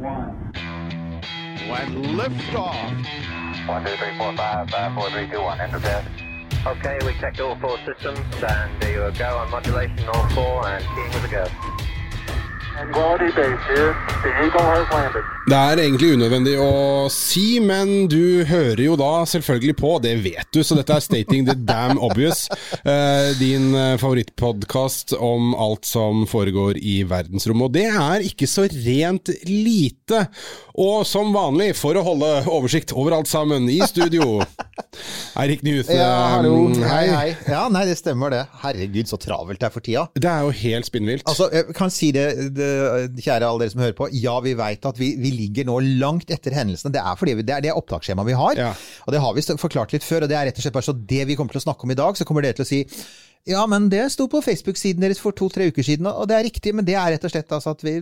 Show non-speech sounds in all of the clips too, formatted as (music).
one. When liftoff. One, two, three, four, five, five, four, three, two, one. Enter bed. Okay, we checked all four systems, and there you go on modulation, all four, and keying with a go. Det er egentlig unødvendig å si, men du hører jo da selvfølgelig på, det vet du, så dette er Stating the Damn Obvious. eh, din eh, favorittpodkast om alt som foregår i verdensrommet. Og det er ikke så rent lite. Og som vanlig, for å holde oversikt over alt sammen, i studio Eirik Newth, Ja, hallo. eh, Hei, hei. Ja, nei, det stemmer det. Herregud, så travelt det er for tida. Det er jo helt spinnvilt. Altså, jeg kan si det, det kjære alle dere som hører på. Ja, vi veit at vi, vi ligger nå langt etter hendelsene. Det er fordi vi, det er det opptaksskjemaet vi har. Ja. Og det har vi forklart litt før. Og det er rett og slett bare så det vi kommer til å snakke om i dag, så kommer dere til å si ja, men det sto på Facebook-siden deres for to-tre uker siden, og det er riktig, men det er rett og slett altså at vi,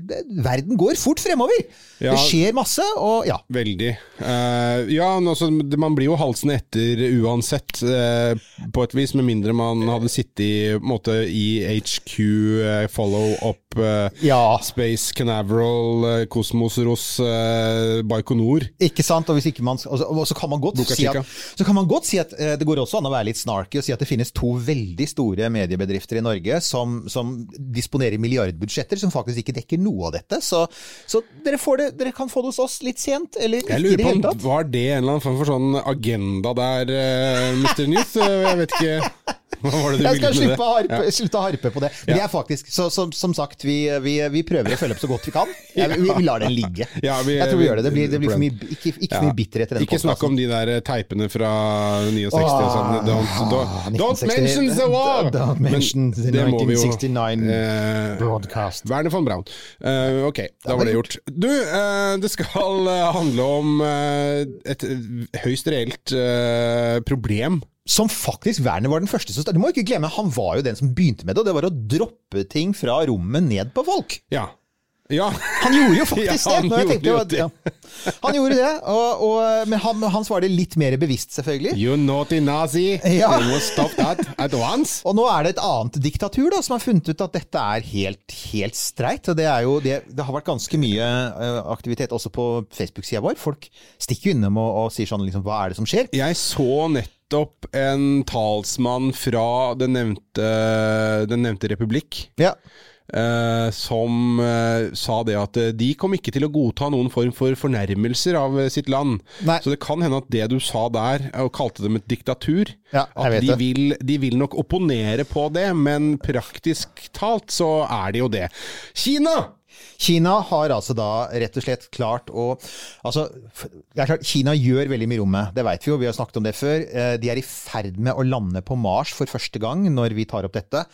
verden går fort fremover! Ja. Det skjer masse, og ja. Veldig. Uh, ja, men altså, man blir jo halsen etter uansett, uh, på et vis, med mindre man hadde sittet i, måte, i HQ, uh, follow up, eh, Ja. Space Canaveral, eh, Kosmos-Ros, eh, Baikonur. Ikke sant? Og, hvis ikke man, og, så, og så kan man godt si at, så kan man godt si at eh, det går også an å være litt snarky og si at det finnes to veldig store mediebedrifter i Norge som, som disponerer milliardbudsjetter som faktisk ikke dekker noe av dette. Så, så dere, får det, dere kan få det hos oss litt sent, eller ikke i det på hele tatt. var det en eller annen form for sånn agenda der, uh, Mr. Eh, Jeg vet ikke. (laughs) Jeg skal slippe å harpe, slutte å harpe på det. Men det er faktisk, så, som, som sagt, vi, vi, vi prøver å følge opp så godt vi kan. (laughs) Jeg, vi, vi lar den ligge. (laughs) Ja, vi- jeg tror vi gjør det. Det blir, det blir for mye, ikke, ikke Ja. mye bitterhet i den Ikke snakk om de der eh, teipene fra 69 og sånn. Don't, don't, don't mention the war! Don't mention the det må vi jo, 1969 eh, broadcast. Werner von Braun. Uh, ok, da var det gjort. Du, uh, det skal handle om uh, et høyst reelt problem. Som faktisk Werner var den første som. Du må ikke glemme, han var jo den som begynte med det, og det var å droppe ting fra rommet ned på folk. Ja. Ja. Han gjorde jo (laughs) faktisk Ja, det! gjorde at- ja. (laughs) Han gjorde det, og, og, men han, hans var det litt mer bevisst, selvfølgelig. You naughty nazi! Ja. You will stop that at once! (laughs) Og nå er det et annet diktatur da, som har funnet ut at dette er helt, helt streit. Og det, er jo, det, det har vært ganske mye eh, aktivitet også på Facebook-sida vår. Folk stikker jo innom og, og sier sånn liksom, hva er det som skjer? Jeg så nettopp en talsmann fra den nevnte, den nevnte republikk. Ja. Uh, som uh, sa det at uh, de kom ikke til å godta noen form for fornærmelser av sitt land. Nei. Så det kan hende at det du sa der, og kalte dem et diktatur Ja, At de vil, de vil nok opponere på det, men praktisk talt så er det jo det. Kina! Kina har altså da rett og slett klart å Altså, det er klart, Kina gjør veldig mye i rommet, det vet vi jo, vi har snakket om det før. Eh, De er i ferd med å lande på Mars for første gang når vi tar opp dette.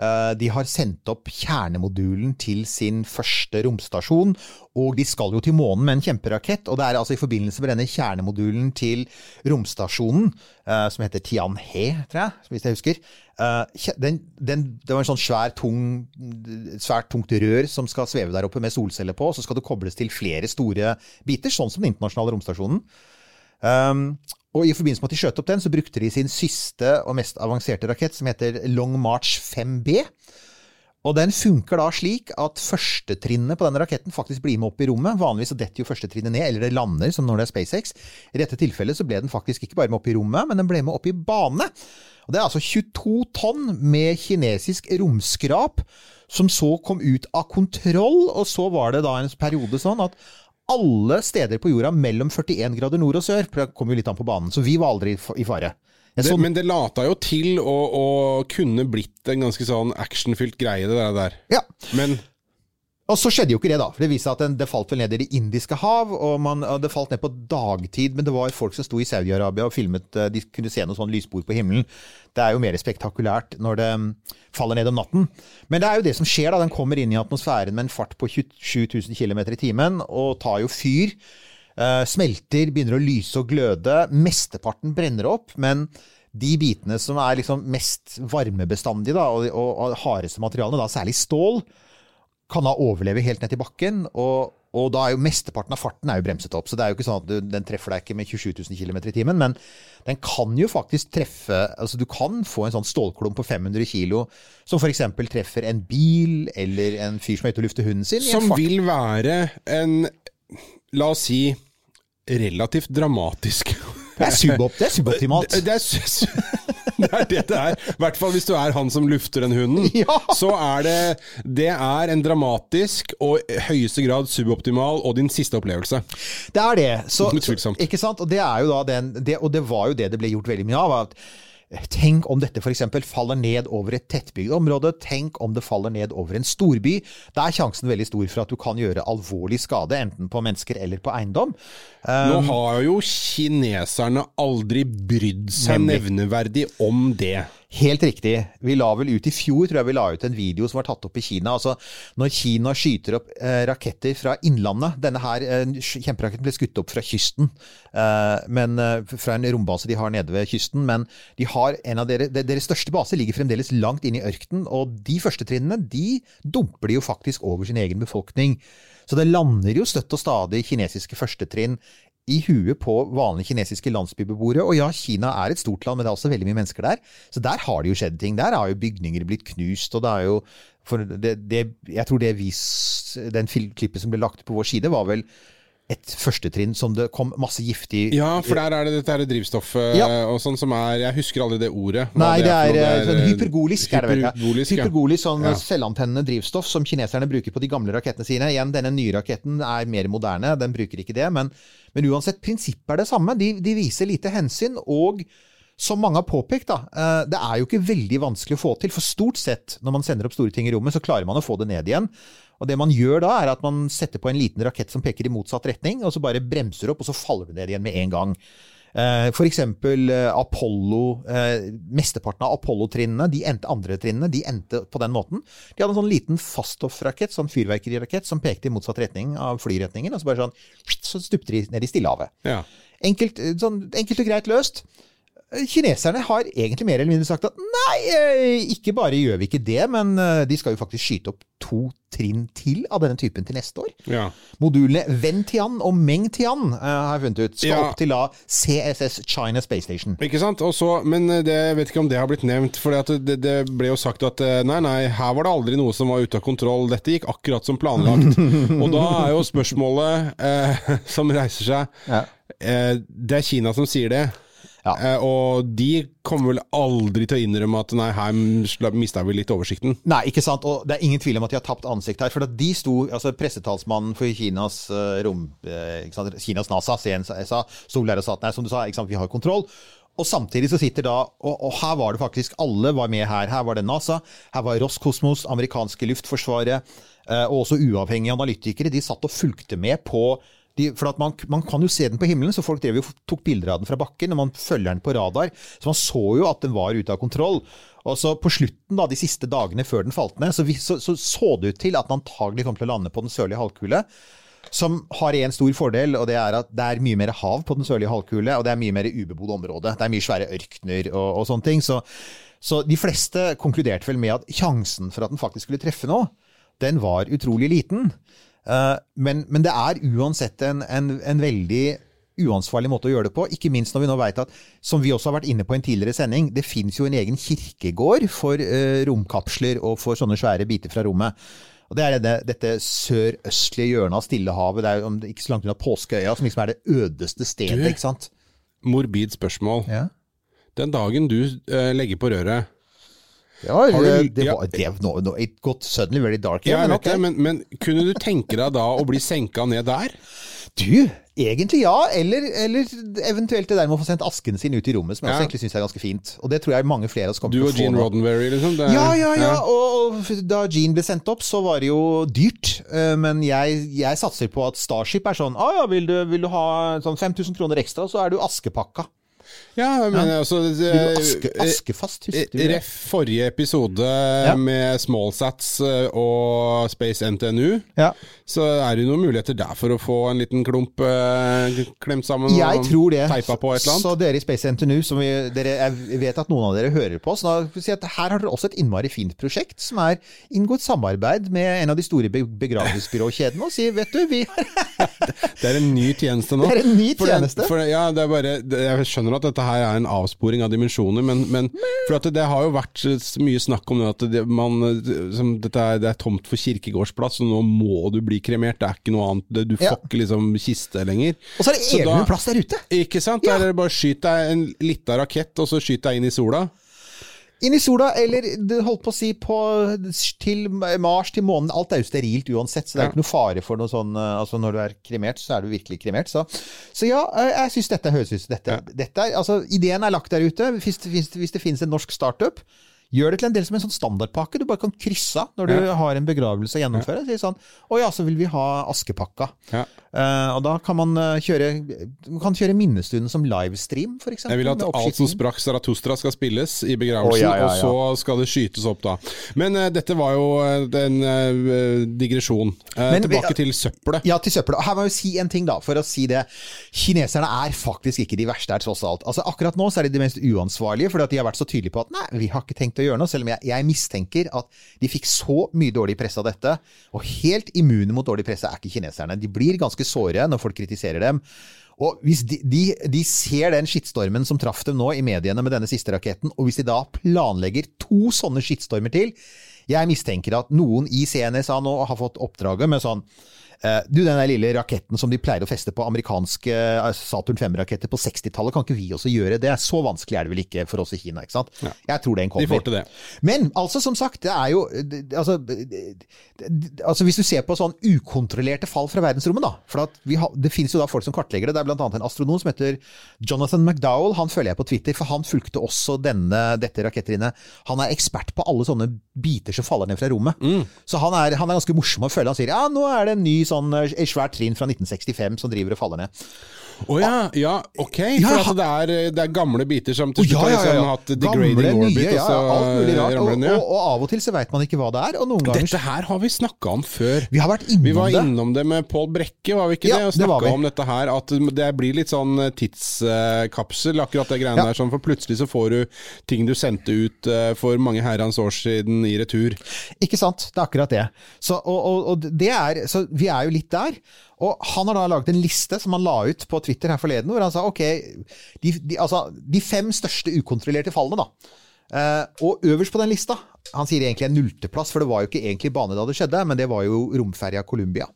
Eh, De har sendt opp kjernemodulen til sin første romstasjon, og de skal jo til månen med en kjemperakett. Og det er altså i forbindelse med denne kjernemodulen til romstasjonen, eh, som heter Tianhe, tror jeg, hvis jeg husker. Eh, Den, den, det var en sånn svær, tung, svært tungt rør som skal sveve der oppe med solceller på, og så skal det kobles til flere store biter, sånn som den internasjonale romstasjonen. Um, og I forbindelse med at de skjøt opp den, så brukte de sin siste og mest avanserte rakett, som heter Long March 5B. Og den funker da slik at førstetrinnet på denne raketten faktisk blir med opp i rommet. Vanligvis så detter jo førstetrinnet ned, eller det lander, som når det er SpaceX. I dette tilfellet så ble den faktisk ikke bare med opp i rommet, men den ble med opp i bane. Og Det er altså 22 tonn med kinesisk romskrap som så kom ut av kontroll, og så var det da en periode sånn at alle steder på jorda mellom 41 grader nord og sør, for det kom jo litt an på banen, så vi var aldri i fare. Det, men det lata jo til å, å kunne blitt en ganske sånn actionfylt greie, det der. ja, Men Og så skjedde jo ikke det, da. For det viste seg at den, det falt vel ned i Det indiske hav, og man, det falt ned på dagtid. Men det var folk som sto i Saudi-Arabia og filmet eh, De kunne se noen sånn lysbord på himmelen. Det er jo mer spektakulært når det mm, faller ned om natten. Men det er jo det som skjer, da. Den kommer inn i atmosfæren med en fart på 27 000 km i timen og tar jo fyr. Eh, smelter, begynner å lyse og gløde. Mesteparten brenner opp, men de bitene som er liksom mest varmebestandige da, og, og, og hardeste materialene, da særlig stål, kan da overleve helt ned til bakken. Og, og da er jo mesteparten av farten er jo bremset opp, så det er jo ikke sånn at du, den treffer deg ikke med 27 000 km i timen. Men den kan jo faktisk treffe altså Du kan få en sånn stålklump på 500 kg som f.eks. treffer en bil eller en fyr som er ute og lufter hunden sin. som vil være en la oss si, relativt dramatisk. Det er, subopt, det er suboptimalt. Det, (laughs) det, er, (laughs) det er det det er. I hvert fall hvis du er han som lufter den hunden. (laughs) Ja. Så er det Det er en dramatisk og i høyeste grad suboptimal og din siste opplevelse. Det er det. Så, så, ikke sant? Og det er jo da den, det, og det var jo det det ble gjort veldig mye av. at Tenk om dette f.eks. faller ned over et tettbygd område. Tenk om det faller ned over en storby. Da er sjansen veldig stor for at du kan gjøre alvorlig skade, enten på mennesker eller på eiendom. Nå Um, har jo kineserne aldri brydd seg nevneverdig om det. Helt riktig. Vi la vel ut i fjor, tror jeg vi la ut en video som var tatt opp i Kina. Altså, når Kina skyter opp eh, raketter fra innlandet Denne her eh, kjemperaketten ble skutt opp fra kysten, eh, men, eh, fra en rombase de har nede ved kysten. Men de har en av dere, de- deres største base ligger fremdeles langt inne i ørkenen, og de første trinnene de dumper de jo faktisk over sin egen befolkning. Så det lander jo støtt og stadig kinesiske førstetrinn i huet på vanlige kinesiske landsbybeboere. Og ja, Kina er et stort land, men det er også veldig mye mennesker der. Så der har det jo skjedd ting. Der har jo bygninger blitt knust, og det er jo det, det, Jeg tror det vis, den klippet som ble lagt på vår side, var vel et førstetrinn som det kom masse giftig Ja, for der er det dette her drivstoffet Ja. og sånn som er Jeg husker aldri det ordet. Nei, det er, noe. eh, sånn hypergolisk. er det vel, ja. Hypergolisk, ja. Hypergolisk, sånn Ja. selvantennende drivstoff som kineserne bruker på de gamle rakettene sine. Igjen, denne nye raketten er mer moderne, den bruker ikke det. Men, men uansett, prinsippet er det samme. De, de viser lite hensyn. og som mange har påpekt, da, eh, det er jo ikke veldig vanskelig å få til. For stort sett, når man sender opp store ting i rommet, så klarer man å få det ned igjen. Og det man gjør da, er at man setter på en liten rakett som peker i motsatt retning, og så bare bremser opp, og så faller det ned igjen med en gang. Eh, For eksempel eh, Apollo, eh, mesteparten av Apollo-trinnene, de endte, andre trinnene, de endte på den måten. De hadde en sånn liten faststoffrakett, sånn fyrverkerirakett, som pekte i motsatt retning av flyretningen, og så bare sånn, så stupte de ned i Stillehavet. Ja. Enkelt, sånn, enkelt og greit løst. Eh, Kineserne har egentlig mer eller mindre sagt at nei, eh, ikke bare gjør vi ikke det, men eh, de skal jo faktisk skyte opp to trinn til av denne typen til neste år. ja. Modulene Ventian og Mengtian har jeg funnet ut skal Ja. opp til da CSS China Space Station. Ikke sant? Og så- men det, jeg vet ikke om det har blitt nevnt. For det, det ble jo sagt at nei, nei, her var det aldri noe som var ute av kontroll. Dette gikk akkurat som planlagt. (laughs) Og da er jo spørsmålet eh, (laughs) som reiser seg Ja. eh, Det er Kina som sier det. Ja. Eh, og de kommer vel aldri til å innrømme at nei, her mista vi litt oversikten. Nei, ikke sant. Og det er ingen tvil om at de har tapt ansikt her. For at de sto, altså pressetalsmannen for Kinas eh, rom, eh, sant, Kinas NASA, CNSA, sto der og sa at nei, som du sa, sant, vi har kontroll. Og samtidig så sitter da, og, og her var det faktisk, alle var med her. Her var det NASA, her var Roskosmos, amerikanske luftforsvaret, eh, og også uavhengige analytikere. De satt og fulgte med på de, for man, man kan jo se den på himmelen, så folk drev jo, tok bilder av den fra bakken, og man følger den på radar. Så man så jo at den var ute av kontroll. Og så på slutten, da, de siste dagene før den falt ned, så, vi, så, så, så det ut til at den antagelig kom til å lande på den sørlige halvkule. Som har en stor fordel, og det er at det er mye mer hav på den sørlige halvkule, og det er mye mer ubebodd område. Det er mye svære ørkner og, og sånne ting. Så, så de fleste konkluderte vel med at sjansen for at den faktisk skulle treffe noe, den var utrolig liten. Eh, men, men det er uansett en, en, en veldig uansvarlig måte å gjøre det på. Ikke minst når vi nå vet at, som vi også har vært inne på i en tidligere sending, det fins jo en egen kirkegård for eh, romkapsler og for sånne svære biter fra rommet. Og Det er dette, dette sørøstlige hjørnet av Stillehavet. Det er jo ikke så langt unna Påskeøya, som liksom er det ødeste stedet. Du- ikke sant? Morbid spørsmål. Ja. Den dagen du eh, legger på røret Det Har du- det ja. var, det var no, no, It got suddenly very dark. Ja, men okay. det, men, men kunne du tenke deg da å bli senka ned der? Du, egentlig ja. Eller, eller eventuelt det der med å få sendt asken sin ut i rommet, som jeg Ja. egentlig syns er ganske fint. Og det tror jeg mange flere av oss kommer til å få. Du og Gene. Roddenberry, liksom? Det, Ja, ja, ja. Og og da Gene ble sendt opp, så var det jo dyrt. Eh, Men jeg, jeg satser på at Starship er sånn ah, ja, vil, du, vil du ha sånn 5000 kroner ekstra, så er du askepakka. Ja, men altså Vil aske, askefast, du? Ref forrige episode Ja. med Smallsats eh, og Space NTNU, Ja. Så er det noen muligheter der for å få en liten klump eh, klemt sammen Jeg og teipa på et eller annet. Så dere i Space NTNU, som vi, dere, jeg vet at noen av dere hører på, så da si at her har dere også et innmari fint prosjekt, som er inngått samarbeid med en av de store be- begravelsesbyråkjedene, og sier vet du, vi har (laughs) Det er en ny tjeneste nå. Det er en ny For tjeneste. For, ja, det er bare, jeg skjønner at dette her er en avsporing av dimensjoner, men, men for at det, det har jo vært mye snakk om det at det, man, som, dette er, det er tomt for kirkegårdsplass, og nå må du bli kremert. Det er ikke noe annet. Du Ja. får ikke liksom kiste lenger. Og så er det evig plass der ute. Ikke sant? Der er det bare skyt deg en lita rakett, og så skyt deg inn i sola. Inn i sola, eller det holdt på å si på, til Mars, til månen. Alt er jo sterilt uansett, så det er ikke noe fare for noe sånn eh, Altså når du er kremert, så er du virkelig kremert. Så, så ja, eh, jeg syns dette høres ut som dette, dette er, Altså, ideen er lagt der ute. Hvis, hvis, hvis det finnes en norsk startup, gjør det til en del som en sånn standardpakke. Du bare kan krysse av når du Ja. har en begravelse å gjennomføre. Si sånn Å ja, så vil vi ha askepakka. Ja. Uh, og da kan man eh, kjøre Man kan kjøre minnestunden som livestream, f.eks. Jeg vil at alt som sprakk Zarathustra skal spilles i begravelsen, oh, ja, ja, og så skal det skytes opp da. Men uh, dette var jo en uh, digresjon. Men tilbake til søppelet. Ja, til søppel. Og Her må jeg jo si en ting, da, for å si det. Kineserne er faktisk ikke de verste her, tross alt. Altså Akkurat nå så er de de mest uansvarlige, fordi at de har vært så tydelige på at nei, vi har ikke tenkt å gjøre noe. Selv om jeg, jeg mistenker at de fikk så mye dårlig presse av dette. Og helt immune mot dårlig presse er ikke kineserne. De blir ganske såre når folk kritiserer dem. Og hvis de, de, de ser den skittstormen som traff dem nå i mediene med denne siste raketten, og hvis de da planlegger to sånne skittstormer til Jeg mistenker at noen i CNSA nå har fått oppdraget med sånn du, den der lille raketten som de pleier å feste på amerikanske eh, Saturn 5-raketter på 60-tallet, kan ikke vi også gjøre det? Så vanskelig er det vel ikke for oss i Kina, ikke sant? Jeg tror den De kommer. får til det. Men altså, som sagt, det er jo altså, altså Hvis du ser på sånn ukontrollerte fall fra verdensrommet, da For at vi har, Det finnes jo da folk som kartlegger det. Det er blant annet en astronom som heter Jonathan McDowell. Han følger jeg på Twitter, for han fulgte også denne, dette rakettrinnet. Han er ekspert på alle sånne biter som faller ned fra rommet. Mm. Så han er, han er ganske morsom å følge. Han sier ja, nå er det en ny sånn eh, svært trinn fra 1965 som driver og faller ned. Å ja, ja, ok. Ja, For at det er, eh, det er gamle biter som til ja, ja, har liksom hatt degrading Gamle, orbit, nye, og så alt mulig rart. ramler den Og, ned. og, og av og til så veit man ikke hva det er, og noen ganger Dette her har vi snakka om før. Vi har vært innom det. Vi var innom det med Pål Brekke, var vi ikke det? Og snakka om dette her, at det blir litt sånn tidskapsel, akkurat det greiene der. Sånn, for plutselig så får du ting du sendte ut eh, for mange herrens år siden i retur. Ikke sant? Det er akkurat det. Så, og, og, og det er, så vi er jo litt der. Og han har da laget en liste som han la ut på Twitter her forleden, hvor han sa ok, de, de, altså, de fem største ukontrollerte fallene, da. Eh, og øverst på den lista, han sier egentlig en nullteplass, for det var jo ikke egentlig bane da det skjedde, men det var jo romferja Columbia.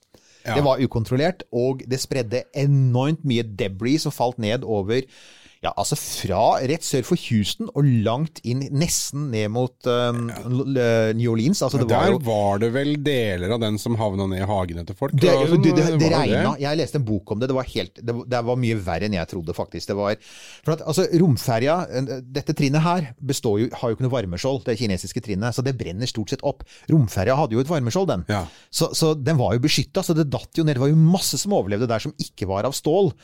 Ja. Det var ukontrollert, og det spredde enormt mye debris som falt ned over ja, altså fra rett sør for Houston og langt inn, nesten ned mot um, New Orleans. Altså, det var Der jo var det vel deler av den som havna ned i hagene til folk? det, sånn, det, det, det regna. Jeg leste en bok om det. Det var, helt, var mye verre enn jeg trodde, faktisk. Det var, for at, altså, romferja, dette trinnet her, består jo, har jo ikke noe varmeskjold, det kinesiske trinnet, så det brenner stort sett opp. Romferja hadde jo et varmeskjold, den. Ja. Så, så den var jo beskytta, så det datt jo ned. Det var jo masse som overlevde der som ikke var av stål.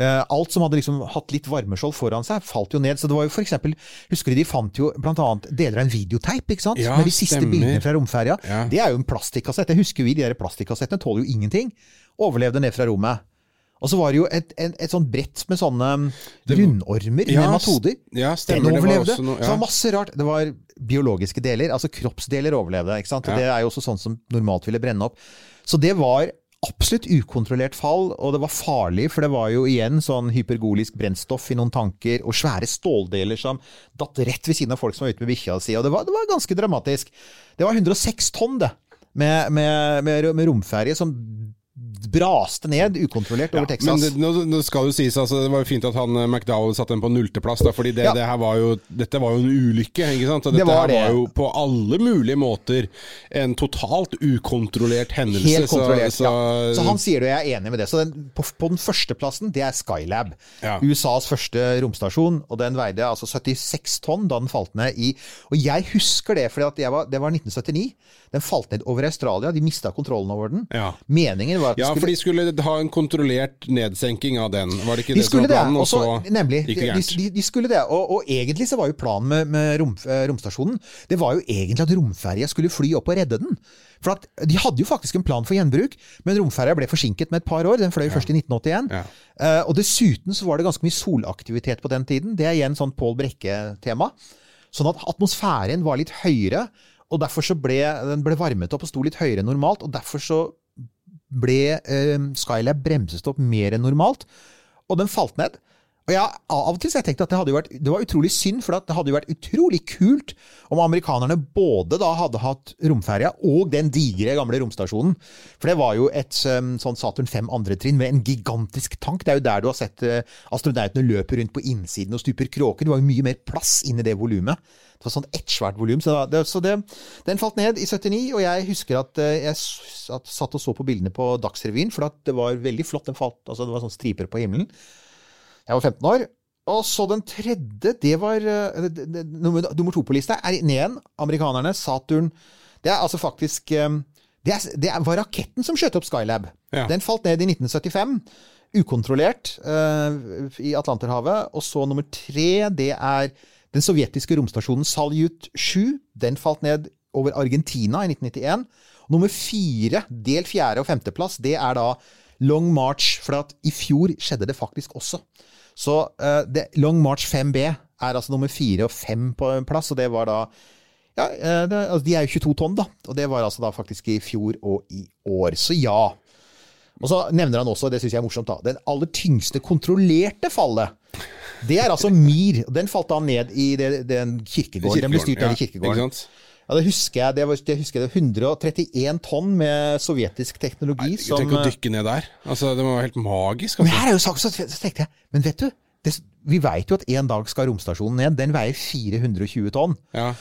Eh, alt som hadde liksom hatt litt varmeskjold foran seg, falt jo ned. Så det var jo for eksempel, Husker du de fant jo annet deler av en videoteip, ikke sant? Ja, med de siste stemmer. bildene fra romferja. Ja. Det er jo en plastikkassett. Jeg husker vi, de der plastikkassettene tåler jo ingenting. Overlevde ned fra rommet. Og så var det jo et, et, et sånt brett med sånne um, rundormer, Ja, nematoder. ja, Den stemmer. Det var overlevde. også noe- Så det var masse rart. Det var biologiske deler, altså kroppsdeler overlevde. ikke sant? Ja. Det er jo også sånn som normalt ville brenne opp. Så det var absolutt ukontrollert fall, og det var farlig, for det var jo igjen sånn hypergolisk brennstoff i noen tanker, og svære ståldeler som datt rett ved siden av folk som var ute med bikkja si, og det var, det var ganske dramatisk. Det var 106 tonn, det, med, med, med, med romferje som braste ned ukontrollert over Ja, Texas. Men det, nå, nå skal jo sies, altså, det var jo fint at han eh, McDowell satte den på nullteplass, da, fordi det, Ja. det var jo, dette var jo en ulykke. ikke sant? Og Det dette var det. var jo på alle mulige måter en totalt ukontrollert hendelse. Helt kontrollert, så, ja. Så han sier det, og jeg er enig med det. Så den, på, på den førsteplassen, det er Skylab. Ja. USAs første romstasjon, og den veide altså 76 tonn da den falt ned i Og jeg husker det, for det var 1979. Den falt ned over Australia, de mista kontrollen over den. Ja. Meningen var at Ja, for de skulle ha en kontrollert nedsenking av den, var det ikke de det som var planen? og så, nemlig. gikk det gærent. de, de skulle det. Og, og egentlig så var jo planen med, med rom, eh, romstasjonen Det var jo egentlig at romferja skulle fly opp og redde den. For at De hadde jo faktisk en plan for gjenbruk, men romferja ble forsinket med et par år. Den fløy først i 1981. Ja. Uh, og dessuten så var det ganske mye solaktivitet på den tiden. Det er igjen sånn Pål Brekke-tema. Sånn at atmosfæren var litt høyere, og derfor så ble den ble varmet opp og sto litt høyere enn normalt. og derfor så ble eh, Skylab bremset opp mer enn normalt, og den falt ned. Og jeg, Av og til så jeg tenkte at det, hadde jo vært, det var utrolig synd, for det hadde jo vært utrolig kult om amerikanerne både da hadde hatt romferja og den digre gamle romstasjonen. For det var jo et um, sånn Saturn 5 andre trinn med en gigantisk tank. Det er jo der du har sett uh, astronautene løpe rundt på innsiden og stuper kråker. Det var jo mye mer plass inni det volumet. Det var sånn ett svært volum. Så, det, så det, den falt ned i 79, og jeg husker at uh, jeg at, satt og så på bildene på Dagsrevyen, for at det var veldig flott. Den falt, altså det var sånn striper på himmelen. Jeg var 15 år. Og så den tredje, det var eh, det- Nummer, nummer to på lista er ned igjen. Amerikanerne. Saturn. Det er altså faktisk eh, Det, er, det var raketten som skjøt opp Skylab. Ja. Den falt ned i 1975. Ukontrollert uh, i Atlanterhavet. Og så nummer tre, det er den sovjetiske romstasjonen Salyut 7. Den falt ned over Argentina i 1991. Nummer fire, del fjerde- og femteplass, det er da Long March. For i fjor skjedde det faktisk også. Så uh, det, Long March 5B er altså nummer fire og fem på en plass, og det var da ja, eh, det, altså De er jo 22 tonn, da. Og det var altså da faktisk i fjor og i år. Så ja. Og så nevner han også, det syns jeg er morsomt, da, den aller tyngste kontrollerte fallet. Det er altså Mir. Den falt da ned i det, den kirkegården. Den ble styrt der i ja, kirkegården. Ja, det husker jeg. Det, var, det husker jeg, 131 tonn med sovjetisk teknologi. som, Tenk å eh, dykke ned der. Altså, det må være helt magisk. men Altså. her er jo sagt, så, så tenkte jeg, men vet du, det, vi veit jo at en dag skal romstasjonen ned. Den veier 420 tonn. Ja.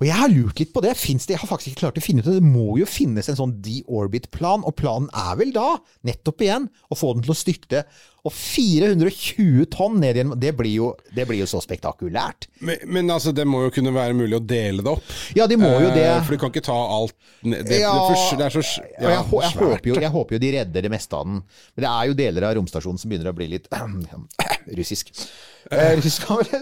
Og jeg har lurt litt på det. Det. Jeg har faktisk ikke klart å finne ut det. Det må jo finnes en sånn de-orbit-plan, og planen er vel da, nettopp igjen, å få den til å styrte. Og 420 tonn ned igjen, det blir jo, det blir jo så spektakulært. Men, men altså, det må jo kunne være mulig å dele det opp. Ja, de må jo det. Eh, For du kan ikke ta alt. Det, Ja, det, er så ja, jeg, jeg, jeg, håper jo, jeg håper jo de redder det meste av den. Men det er jo deler av romstasjonen som begynner å bli litt (clears throat) russisk. Eh,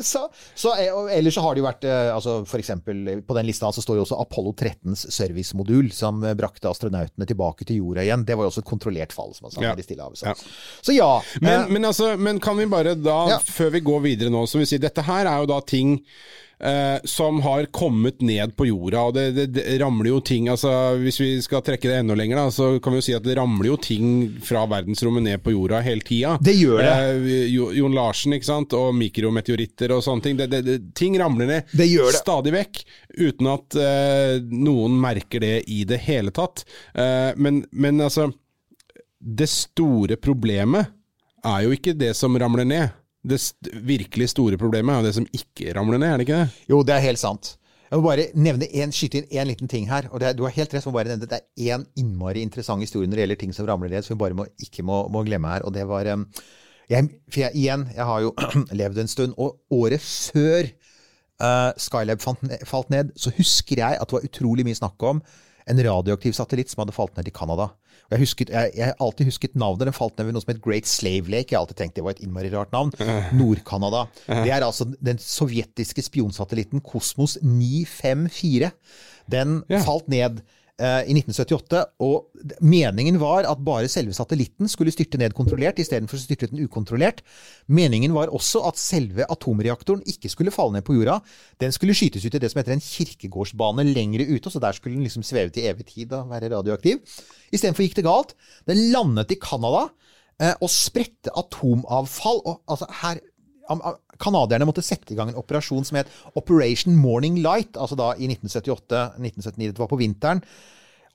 så, så, eh, ellers så har det jo vært eh, altså for eksempel, På den lista så står jo også Apollo 13s servicemodul, som brakte astronautene tilbake til jorda igjen. Det var jo også et kontrollert fall. som man sa, Ja. Stillehavet. Ja. Så. så ja. Men, men, altså, men kan vi bare da, Ja. før vi går videre nå, så vil si dette her er jo da ting eh, som har kommet ned på jorda, og det, det, det ramler jo ting altså Hvis vi skal trekke det enda lenger, da, så kan vi jo si at det ramler jo ting fra verdensrommet ned på jorda hele tida. Det gjør det. Eh, Jon Larsen, ikke sant, og mikrometeoritter og sånne ting. Det, ting ramler ned Det gjør det. stadig vekk, uten at eh, noen merker det i det hele tatt. Eh, men, men altså det store problemet er jo ikke det som ramler ned. Det virkelig store problemet er jo det som ikke ramler ned, er det ikke det? Jo, det er helt sant. Jeg må bare nevne en, skyte inn én liten ting her. og det er, Du har helt rett. må bare nevne Det er én innmari interessant historie når det gjelder ting som ramler ned, som vi bare må, ikke må, må glemme her. og det var jeg, for jeg, Igjen, jeg har jo (clears throat) levd en stund, og året før uh, Skylab falt ned, så husker jeg at det var utrolig mye snakk om en radioaktiv satellitt som hadde falt ned i Canada. Jeg, husket, jeg, jeg har alltid husket navnet. Den falt ned ved noe som het Great Slave Lake. Jeg har alltid tenkt det var et innmari rart navn. (laughs) Nord-Canada. Det er altså den sovjetiske spionsatellitten Kosmos 954. Den Ja. falt ned i 1978, og meningen var at bare selve satellitten skulle styrte ned kontrollert, istedenfor styrte den ukontrollert. Meningen var også at selve atomreaktoren ikke skulle falle ned på jorda. Den skulle skytes ut i det som heter en kirkegårdsbane lengre ute, så der skulle den liksom sveve til evig tid og være radioaktiv. Istedenfor gikk det galt. Den landet i Canada eh, og spredte atomavfall. Og, altså, her Canadierne måtte sette i gang en operasjon som het Operation Morning Light, altså da i 1978-1979. Det var på vinteren.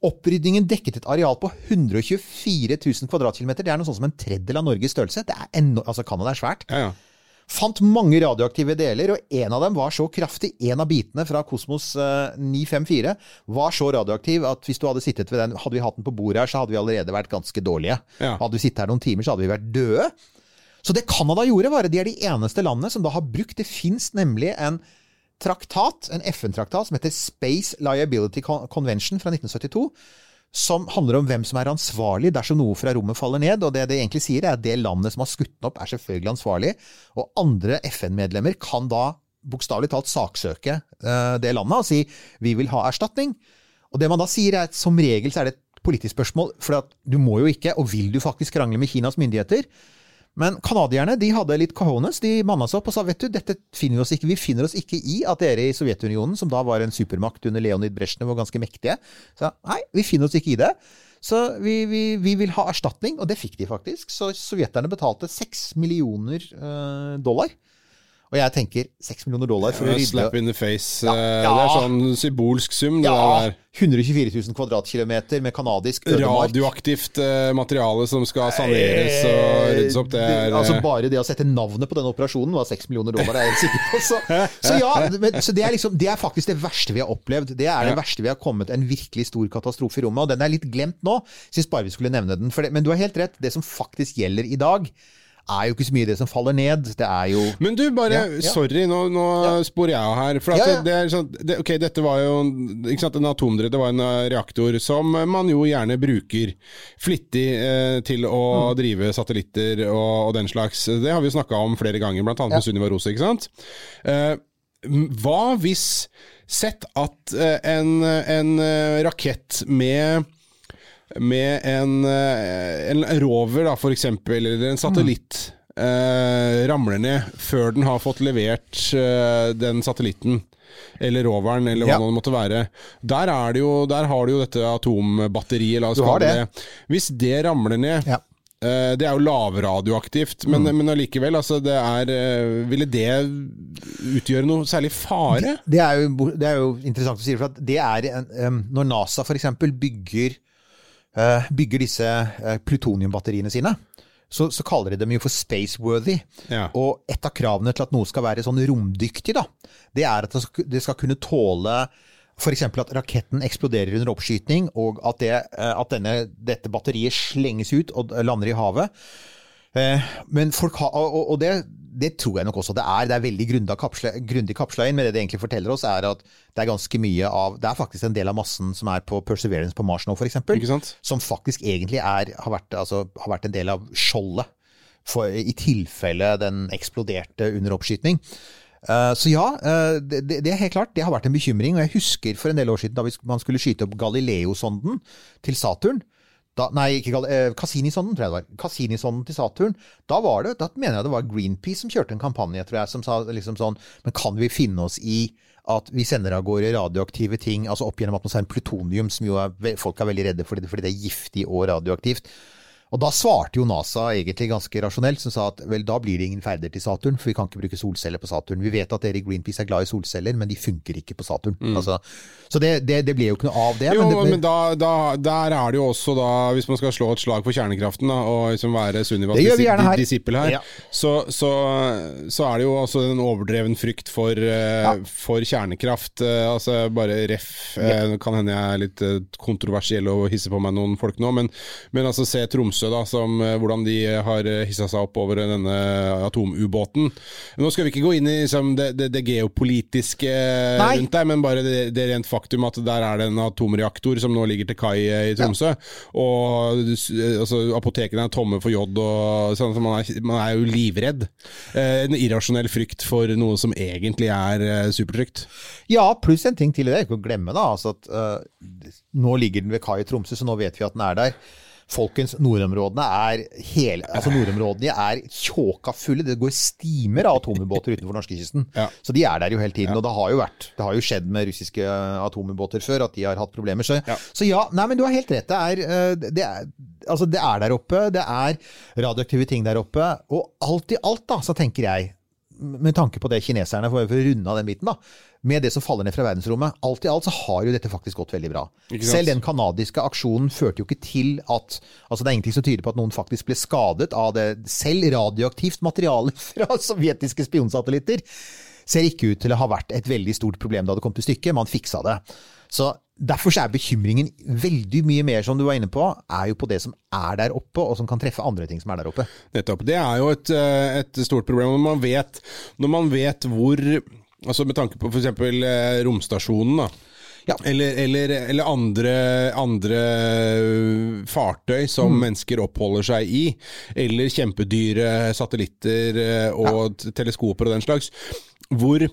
Opprydningen dekket et areal på 124 000 kvadratkilometer. Det er noe sånn som en tredjedel av Norges størrelse. Det er ennå, altså Canada er svært. Ja, ja. Fant mange radioaktive deler, og en av dem var så kraftig. En av bitene fra Kosmos eh, 954 var så radioaktiv at hvis du hadde sittet ved den, hadde vi hatt den på bordet her, så hadde vi allerede vært ganske dårlige. Ja. Hadde vi sittet her noen timer, så hadde vi vært døde. Så det Canada gjorde, var at de er de eneste landene som da har brukt Det fins nemlig en traktat, en FN-traktat, som heter Space Liability Convention fra 1972 som handler om hvem som er ansvarlig dersom noe fra rommet faller ned. og Det det egentlig sier, er at det landet som har skutt den opp, er selvfølgelig ansvarlig. Og andre FN-medlemmer kan da bokstavelig talt saksøke eh, det landet og si vi vil ha erstatning. Og det man da sier, er at som regel så er det et politisk spørsmål, for du må jo ikke, og vil du faktisk krangle med Kinas myndigheter? Men canadierne de hadde litt cojones. De manna seg opp og sa vet du, dette finner vi oss ikke. Vi finner oss ikke i at dere i Sovjetunionen, som da var en supermakt under Leonid Brezjnev og ganske mektige, sa nei, vi finner oss ikke i det. Så vi, vi, vi vil ha erstatning, og det fikk de faktisk. Så sovjeterne betalte seks millioner eh, dollar. Og jeg tenker 6 millioner dollar for å rydde Slap in the face. Ja, eh, ja. Det er sånn symbolsk sum. Det ja, der 124 000 kvadratkilometer med kanadisk ødemark. radioaktivt eh, materiale som skal saneres og ryddes opp. Det er altså eh, Bare det å sette navnet på denne operasjonen var 6 millioner dollar, er jeg helt sikker på. Så, så ja, men, så det, er liksom, det er faktisk det verste vi har opplevd. Det er det Ja. verste vi har kommet en virkelig stor katastrofe i rommet. Og den er litt glemt nå. Syns bare vi skulle nevne den. Det, men du har helt rett. Det som faktisk gjelder i dag, er jo ikke så mye det som faller ned. Det er jo Men du, bare Ja, ja. Sorry, nå, nå sporer jeg av her. For at Ja, ja. Det, det er sånn, det, ok, dette var jo ikke sant, en atomdrev, det var en eh, reaktor som man jo gjerne bruker flittig eh, til å Mm. drive satellitter og, og den slags. Det har vi jo snakka om flere ganger, blant annet med Sunniva Rose, ikke sant. Eh, hva hvis Sett at eh, en, en eh, rakett med med en, eh, en rover, da, for eksempel, eller en satellitt, eh, ramler ned før den har fått levert eh, den satellitten. Eller roveren, eller hva Ja. det måtte være. Der, er det jo, der har du jo dette atombatteriet, la oss kalle det. det. Hvis det ramler ned Ja. eh, Det er jo lavradioaktivt, men, Mm. men allikevel, altså det er eh, Ville det utgjøre noe særlig fare? Det er jo, det er jo interessant å si, for det er en, um, Når NASA f.eks. bygger, eh, bygger disse eh, plutoniumbatteriene sine, så, så kaller de dem jo for spaceworthy. Ja. Og et av kravene til at noe skal være sånn romdyktig, da, det er at det skal, det skal kunne tåle F.eks. at raketten eksploderer under oppskyting, og at, det, eh, at denne, dette batteriet slenges ut og lander i havet. Eh, Men folk har, og det, det tror jeg nok også det er. Det er veldig grundig kapsla, inn, men det det egentlig forteller oss, er at det er ganske mye av Det er faktisk en del av massen som er på Perseverance på Mars nå, f.eks. Som faktisk egentlig er, har, vært, altså, har vært en del av skjoldet. For, I tilfelle den eksploderte under oppskyting. Eh, så ja, eh, det, er helt klart, det har vært en bekymring. Og jeg husker for en del år siden da man skulle skyte opp Galileo-sonden til Saturn. Da, nei, ikke Gal eh, Cassini-sonden, tror jeg det var. Cassini-sonden til Saturn. Da var det, da mener jeg det var Greenpeace som kjørte en kampanje, tror jeg, som sa liksom sånn Men kan vi finne oss i at vi sender av gårde radioaktive ting, altså opp gjennom atmosfæren plutonium, som jo er, folk er veldig redde for fordi det er giftig og radioaktivt. Og da svarte jo NASA egentlig ganske rasjonelt, som sa at vel, da blir det ingen ferder til Saturn, for vi kan ikke bruke solceller på Saturn. Vi vet at dere i Greenpeace er glad i solceller, men de funker ikke på Saturn. Altså, så det, det, det ble jo ikke noe av det. Mm. Jo, men, det, men da, da, der er det jo også da, hvis man skal slå et slag for kjernekraften da, og liksom være her. disippel her, Ja. så, så, så er det jo også en overdreven frykt for, eh, Ja. for kjernekraft. Eh, altså bare ref. Eh, det kan hende jeg er litt kontroversiell og hisser på meg noen folk nå, men, men altså se Tromsø, da, som, eh, hvordan de har hissa seg opp over denne atomubåten. Nå skal vi ikke gå inn i liksom, det, det, det geopolitiske Nei. rundt der, men bare det, det rent faktum at der er det en atomreaktor som nå ligger til kai eh, i Tromsø. Og eh, altså, apotekene er tomme for jod, og sånn, så man, er, man er jo livredd. Eh, en irrasjonell frykt for noe som egentlig er eh, supertrygt. Ja, pluss en ting til i det, ikke å glemme da, altså at uh, nå ligger den ved kai i Tromsø, så nå vet vi at den er der. Folkens, nordområdene er hele, altså nordområdene er tjåka fulle. Det går stimer av atomubåter utenfor norskekysten. Ja. Så de er der jo hele tiden. Og det har jo vært, det har jo skjedd med russiske atomubåter før at de har hatt problemer. Så Ja. ja, så ja nei, men du har helt rett. Det er, øh, det er, altså det er der oppe. Det er radioaktive ting der oppe. Og alt i alt, da, så tenker jeg med tanke på det kineserne, får for å runde av den biten, da, med det som faller ned fra verdensrommet, alt i alt så har jo dette faktisk gått veldig bra. Selv den kanadiske aksjonen førte jo ikke til at altså Det er ingenting som tyder på at noen faktisk ble skadet av det selv radioaktivt materiale (laughs) fra sovjetiske spionsatellitter. Ser ikke ut til å ha vært et veldig stort problem da det kom til stykket. Man fiksa det. Så Derfor så er bekymringen veldig mye mer, som du var inne på, er jo på det som er der oppe, og som kan treffe andre ting som er der oppe. Nettopp. Det er jo et, eh, et stort problem. Når man vet, når man vet hvor Altså Med tanke på f.eks. Eh, romstasjonen, da. Ja. Eller, eller, eller andre, andre fartøy som mennesker oppholder seg i. Eller kjempedyre satellitter eh, og ja. teleskoper og den slags. Hvor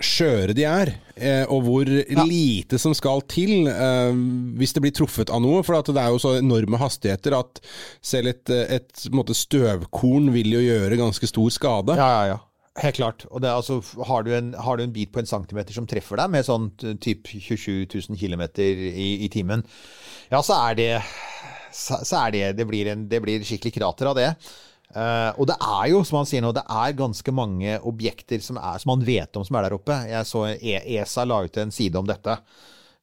skjøre de er, eh, og hvor lite som skal til eh, hvis det blir truffet av noe. For at det er jo så enorme hastigheter at selv et, eh, et måte, støvkorn vil jo gjøre ganske stor skade. Ja, ja, ja. Helt klart. Og altså, har, du en, har du en bit på en centimeter som treffer deg med sånn typ 27 000 km i, i timen, Ja, så er det Så, så er det Det blir, en, det blir skikkelig krater av det. Uh, og det er jo, som han sier nå, det er ganske mange objekter som, er, som man vet om som er der oppe. Jeg så e ESA la ut en side om dette.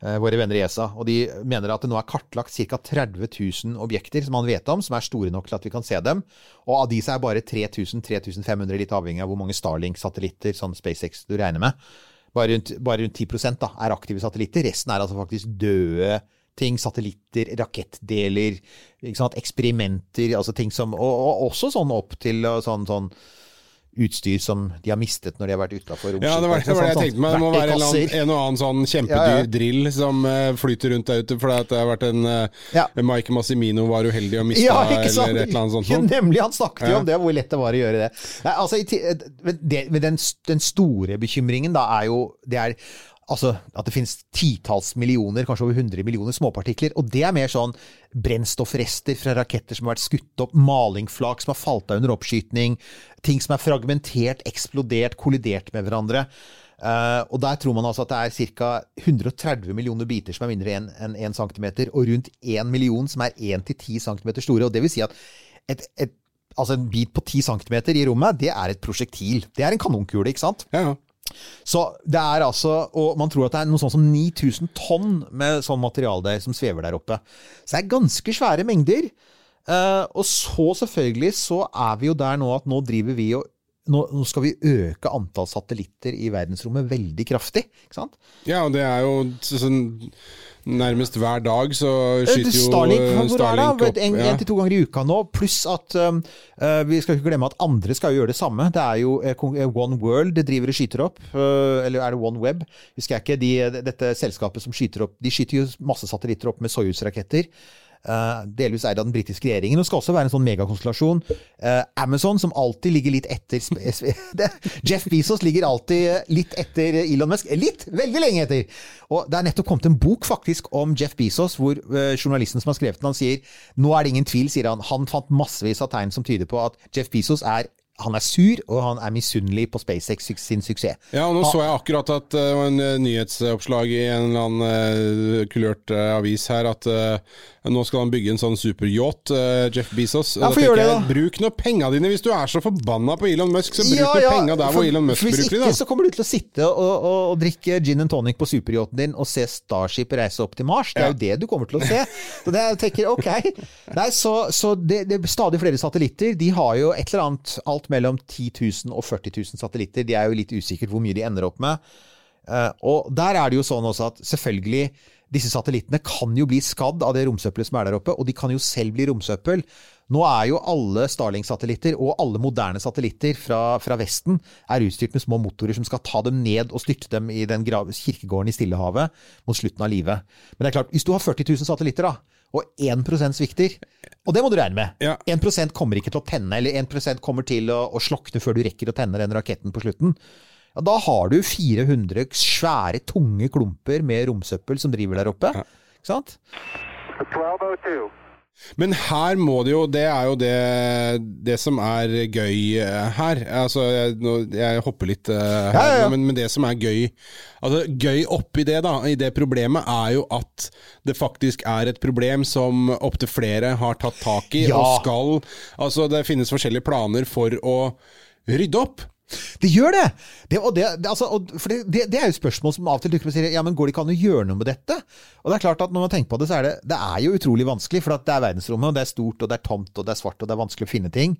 Eh, våre venner i ESA. Og de mener at det nå er kartlagt ca. 30 000 objekter som man vet om, som er store nok til at vi kan se dem. Og av de så er bare 3000-3500, litt avhengig av hvor mange Starlink-satellitter sånn SpaceX du regner med. Bare rundt, bare rundt 10 da, er aktive satellitter. Resten er altså faktisk døde ting. Satellitter, rakettdeler, eksperimenter. altså ting som, og, og også sånn opp til sånn, sånn utstyr som de har mistet når de har vært utafor romskipet. Ja, det var det, var det jeg tenkte meg. Det må være en, eller annen, en og annen sånn kjempedyr Ja, ja. drill som eh, flyter rundt der ute. For det har vært en uh, Ja. Mike Massimino var uheldig og mista eller et eller annet sånt. Ja, nemlig, han snakket jo om det, hvor lett det var å gjøre det. Nei, altså, men det, den, den store bekymringen da er jo det er Altså, at det finnes titalls millioner, kanskje over 100 millioner småpartikler. Og det er mer sånn brennstoffrester fra raketter som har vært skutt opp, malingflak som har falt av under oppskyting, ting som er fragmentert, eksplodert, kollidert med hverandre. Uh, og der tror man altså at det er ca. 130 millioner biter som er mindre enn en, 1 cm, og rundt 1 million som er 1-10 cm store. Og det vil si at et, et, altså en bit på 10 cm i rommet, det er et prosjektil. Det er en kanonkule, ikke sant? Ja, ja. Så det er altså Og man tror at det er noe sånn som 9000 tonn med sånn materiale som svever der oppe. Så det er ganske svære mengder. Eh, og så selvfølgelig så er vi jo der nå at nå driver vi og nå, nå skal vi øke antall satellitter i verdensrommet veldig kraftig. ikke sant? ja, og det er jo sånn Nærmest hver dag så Eh, skyter jo Starlink, eh? Starlink opp. En, ja. en til to ganger i uka nå. Pluss at um, eh, vi skal ikke glemme at andre skal jo gjøre det samme. Det er jo One World det driver og skyter opp. eller er det One Web? Husker jeg ikke. De, dette selskapet som skyter opp De skyter jo masse satellitter opp med Soyuz-raketter. Eh, delvis eid av den britiske regjeringen. Og skal også være en sånn megakonstellasjon. Eh, Amazon, som alltid ligger litt etter (laughs) Jeff Bezos ligger alltid litt etter Elon Musk. Litt! Veldig lenge etter! Og Det er nettopp kommet en bok faktisk om Jeff Bezos, hvor eh, journalisten som har skrevet den, han sier nå er det ingen tvil, sier han. Han fant massevis av tegn som tyder på at Jeff Bezos er han er sur, og han er misunnelig på SpaceX sin suksess. Ja, og nå så jeg akkurat at eh, det var en eh, nyhetsoppslag i en eller annen eh, kulørt eh, avis her at eh, nå skal han bygge en sånn superyacht, eh, Jeff Bezos. Ja, Da gjør tenker da. jeg. Bruk nå penga dine hvis du er så forbanna på Elon Musk, så bruk Ja, ja, penga der hvor Elon Musk Hvis bruker de, ikke da. så kommer du til å sitte og, og, og drikke gin and tonic på superyachten din og se Starship reise opp til Mars. Det er jo det du kommer til å se. (laughs) Så det, jeg tenker, ok. Nei, så, så det, det er stadig flere satellitter. De har jo et eller annet alt mellom 10 000 og 40 000 satellitter. De er jo litt usikkert hvor mye de ender opp med. Eh, og der er det jo sånn også at selvfølgelig disse satellittene kan jo bli skadd av det romsøppelet som er der oppe, og de kan jo selv bli romsøppel. Nå er jo alle Starlink-satellitter og alle moderne satellitter fra, fra Vesten er utstyrt med små motorer som skal ta dem ned og styrte dem i den kirkegården i Stillehavet mot slutten av livet. Men det er klart, hvis du har 40 000 satellitter, da, og 1% svikter, og det må du regne med Ja. 1 kommer ikke til å tenne, eller 1% kommer til å, å slokne før du rekker å tenne den raketten på slutten. Ja, da har du 400 svære, tunge klumper med romsøppel som driver der oppe. Ikke sant? 1202. Men her må det jo Det er jo det, det som er gøy eh, her. Altså, jeg, nå, jeg hopper litt uh, her, Ja, ja, ja. Men, men det som er gøy Altså, Gøy oppi det, da, i det problemet, er jo at det faktisk er et problem som opptil flere har tatt tak i, Ja. og skal Altså, det finnes forskjellige planer for å rydde opp. Det gjør det! det, det, det, altså, det, er jo spørsmål som av og til dukker opp og sier ja, men går det ikke an å gjøre noe med dette? Og det er klart at Når man tenker på det, så er det, det er jo utrolig vanskelig. For det er verdensrommet, og det er stort, og det er tomt, og det er svart, og det er vanskelig å finne ting.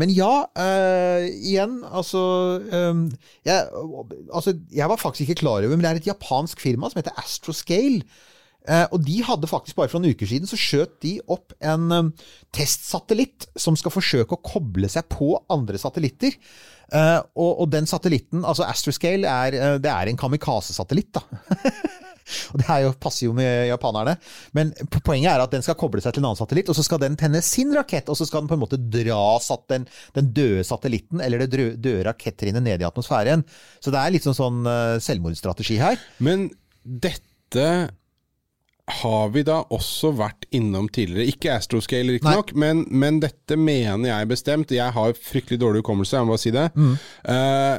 Men ja, øh, igjen, altså, øh, jeg, altså Jeg var faktisk ikke klar over, men det er et japansk firma som heter Astroscale. Uh, og de hadde faktisk bare for noen uker siden så skjøt de opp en um, testsatellitt som skal forsøke å koble seg på andre satellitter. Eh, og, og den satellitten, altså Astroscale, er, eh, det er en kamikaze-satellitt, da. (laughs) og det jo, passer jo med japanerne. Men poenget er at den skal koble seg til en annen satellitt, og så skal den tenne sin rakett, og så skal den på en måte dra satt den, den døde satellitten, eller det døde, døde rakettrinnet ned i atmosfæren. Så det er litt sånn, sånn eh, selvmordsstrategi her. Men dette har vi da også vært innom tidligere. Ikke Astroscale, riktignok, men, men dette mener jeg bestemt. Jeg har fryktelig dårlig hukommelse, jeg må bare si det. Mm. eh,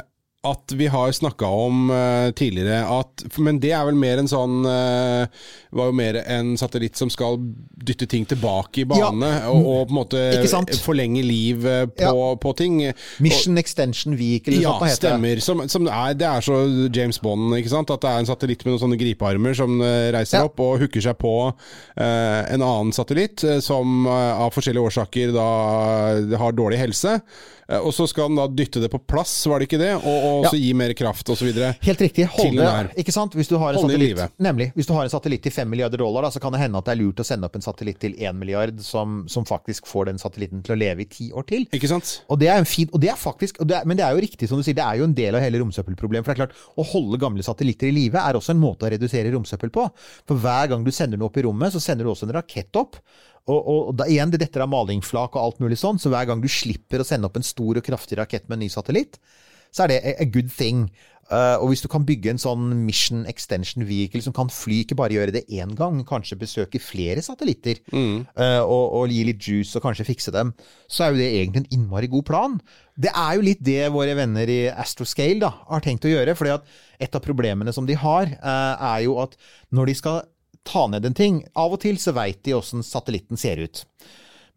at vi har snakka om uh, tidligere at Men det er vel mer en sånn uh, Var jo mer en satellitt som skal dytte ting tilbake i bane, og, og på en måte forlenge liv på, Ja. på ting. Mission Extension Vehicle, eller Ja, sånt det heter stemmer. Som, som er, det er så James Bond, ikke sant. At det er en satellitt med noen sånne gripearmer som eh, reiser Ja. opp og hooker seg på uh, en annen satellitt eh, som eh, av forskjellige årsaker da har dårlig helse. Eh, og så skal den da dytte det på plass, var det ikke det? Og, og Ja. så gi mer kraft osv. Helt riktig. Holde, ikke sant? Hvis du har en satellitt, nemlig, hvis du har en satellitt til 5 milliarder dollar, da, så kan det hende at det er lurt å sende opp en satellitt til 1 milliard som, som faktisk får den satellitten til å leve i ti år til. Ikke sant? Og det er en fin, og det er faktisk, det er, Men det er jo riktig som du sier, det er jo en del av hele romsøppelproblemet. For det er klart, Å holde gamle satellitter i live er også en måte å redusere romsøppel på. For hver gang du sender noe opp i rommet, så sender du også en rakett opp. Og, og, og da, igjen, det detter av malingflak og alt mulig sånn, så hver gang du slipper å sende opp en stor og kraftig rakett med en ny satellitt, så er det a, good thing. Uh, og hvis du kan bygge en sånn mission extension vehicle som kan fly, ikke bare gjøre det én gang, kanskje besøke flere satellitter, uh, og, og gi litt juice og kanskje fikse dem, så er jo det egentlig en innmari god plan. Det er jo litt det våre venner i Astroscale da, har tenkt å gjøre. fordi at et av problemene som de har, uh, er jo at når de skal ta ned en ting Av og til så veit de åssen satellitten ser ut.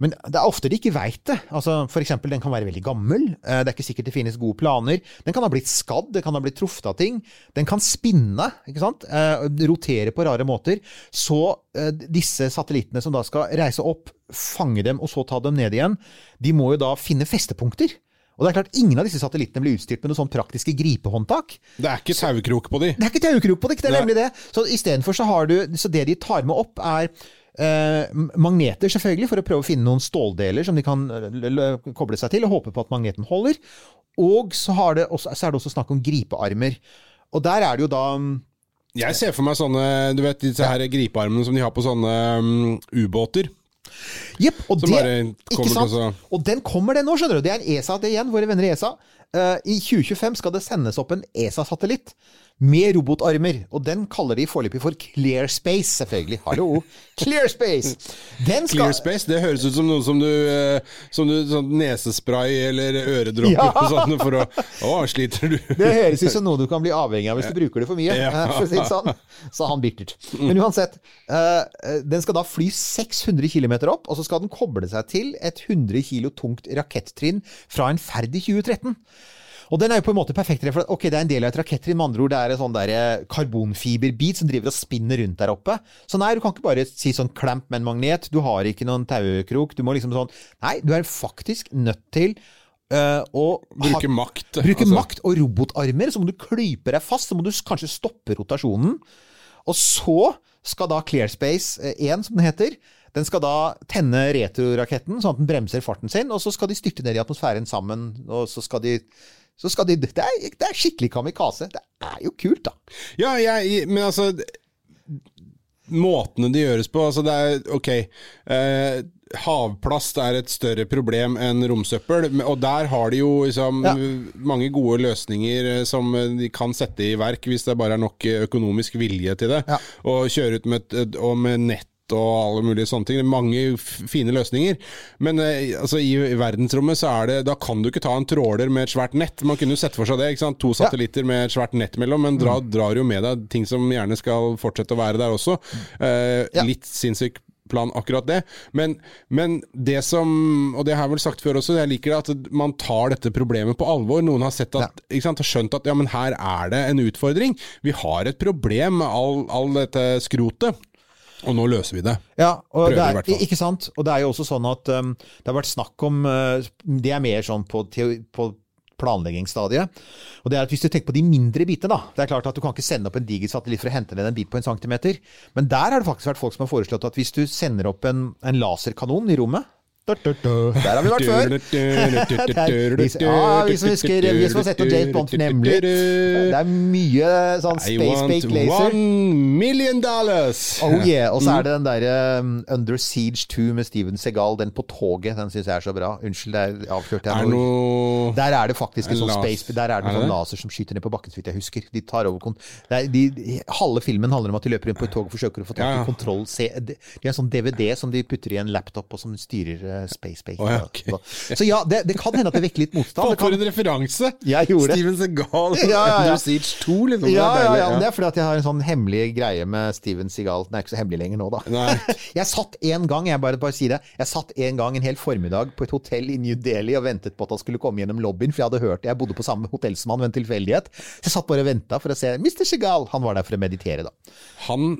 Men det er ofte de ikke veit det. Altså, for eksempel, den kan være veldig gammel. Eh, Det er ikke sikkert det finnes gode planer. Den kan ha blitt skadd, den kan ha blitt truffet av ting. Den kan spinne, ikke sant? Eh, rotere på rare måter. Så eh, disse satellittene som da skal reise opp, fange dem og så ta dem ned igjen, de må jo da finne festepunkter. Og det er klart, Ingen av disse satellittene blir utstyrt med noen sånn praktiske gripehåndtak. Det er ikke taukrok på de. Det er ikke taukrok på de, det er nemlig det. Så istedenfor så har du Så det de tar med opp, er eh, magneter, selvfølgelig, for å prøve å finne noen ståldeler som de kan eh, koble seg til, og håpe på at magneten holder. Og så, også, så er det også snakk om gripearmer. Og der er det jo da Jeg ser for meg sånne du vet, disse her gripearmene som de har på sånne um, ubåter. Jepp. Og, og den kommer det nå, skjønner du. Det er en ESA, det igjen, våre venner i ESA. Uh, I 2025 skal det sendes opp en ESA-satellitt med robotarmer. Og den kaller de foreløpig for Clear Space, selvfølgelig. Hallo! Clear Space! Den skal Clear Space, det høres ut som noe som du, eh, som du sånn nesespray eller øredråper Ja. og sånn for å Å, sliter du? Det høres ut som noe du kan bli avhengig av hvis du bruker det for mye. Ja. eh, For å si det sånn. Sa han bittert. Men uansett. eh, Den skal da fly 600 km opp, og så skal den koble seg til et 100 kg tungt rakettrinn fra en ferd i 2013. Og den er jo på en måte perfekt. For ok, det er en del av et rakettrinn, med andre ord. Det er en sånn der eh, karbonfiberbit som driver og spinner rundt der oppe. Så nei, du kan ikke bare si sånn klamp med en magnet. Du har ikke noen taukrok. Du må liksom sånn Nei, du er faktisk nødt til eh, ha- Bruke makt. Bruke altså. makt og robotarmer, så må du klype deg fast. Så må du kanskje stoppe rotasjonen. Og så skal da Clearspace 1, som den heter, den skal da tenne returraketten, sånn at den bremser farten sin. Og så skal de styrte ned i atmosfæren sammen. Og så skal de, så skal de det, er, det er skikkelig kamikaze. Det er jo kult, da. Ja, jeg, men altså Måtene det gjøres på, altså det er ok. Eh, havplast er et større problem enn romsøppel, og der har de jo liksom Ja. mange gode løsninger eh, som de kan sette i verk hvis det bare er nok eh, økonomisk vilje til det. Ja. Og kjøre ut med, et- og med nett og alle mulige sånne ting. Det er mange fine løsninger. Men eh, altså, i, verdensrommet så er det Da kan du ikke ta en tråler med et svært nett. Man kunne jo sett for seg det. To satellitter med et svært nett mellom, men dra, drar jo med deg ting som gjerne skal fortsette å være der også. Eh, Ja. Litt sinnssyk plan, akkurat det. Men, men det som Og det har jeg vel sagt før også, jeg liker det at man tar dette problemet på alvor. Noen har sett at, ikke sant, har skjønt at ja, men her er det en utfordring. Vi har et problem med all, all dette skrotet. Og nå løser vi det. Ja, og Prøver det i er, hvert fall. ikke sant? Og det er jo også sånn at um, det har vært snakk om uh, Det er mer sånn på, på planleggingsstadiet. Og det er at Hvis du tenker på de mindre bitene, da. Det er klart at Du kan ikke sende opp en diger satellitt for å hente ned en bit på en centimeter. Men der har det faktisk vært folk som har foreslått at hvis du sender opp en, en laserkanon i rommet Der har vi vært før! (laughs) Der, vi, ja, vi som husker Vi som har sett noe James Bond, nemlig. Det er mye sånn I space want baked laser. one million dollars! Oh yeah, Og så er det den derre um, Under Siege 2 med Steven Segal, den på toget. Den syns jeg er så bra. Unnskyld, der avslørte jeg det noe. Der er det faktisk en sånn space Der er det en sånn det? laser som skyter ned på bakken, så vidt jeg husker. De tar over kont... de, Halve filmen handler om at de løper inn på et tog og forsøker å få tak i kontroll C. De har en sånn DVD som de putter i en laptop, og som styrer eh, Space Space. Oh, ja, okay. Så ja, det, det kan hende at det vekker litt motstand. Det for en referanse! Jeg gjorde. Steven Segal, (laughs) Ja, ja, ja. Siege 2, liksom. Det ja, ja, ja, det er fordi at jeg har en sånn hemmelig greie med Steven Seagal. Den er ikke så hemmelig lenger nå, da. Nei. (laughs) Jeg satt en gang, jeg bare, bare sier det, jeg satt en gang en hel formiddag på et hotell i New Delhi og ventet på at han skulle komme gjennom lobbyen, for jeg hadde hørt Jeg bodde på samme hotell som han ved en tilfeldighet. Så jeg satt bare og venta for å se Mr. Seagal. Han var der for å meditere, da. Han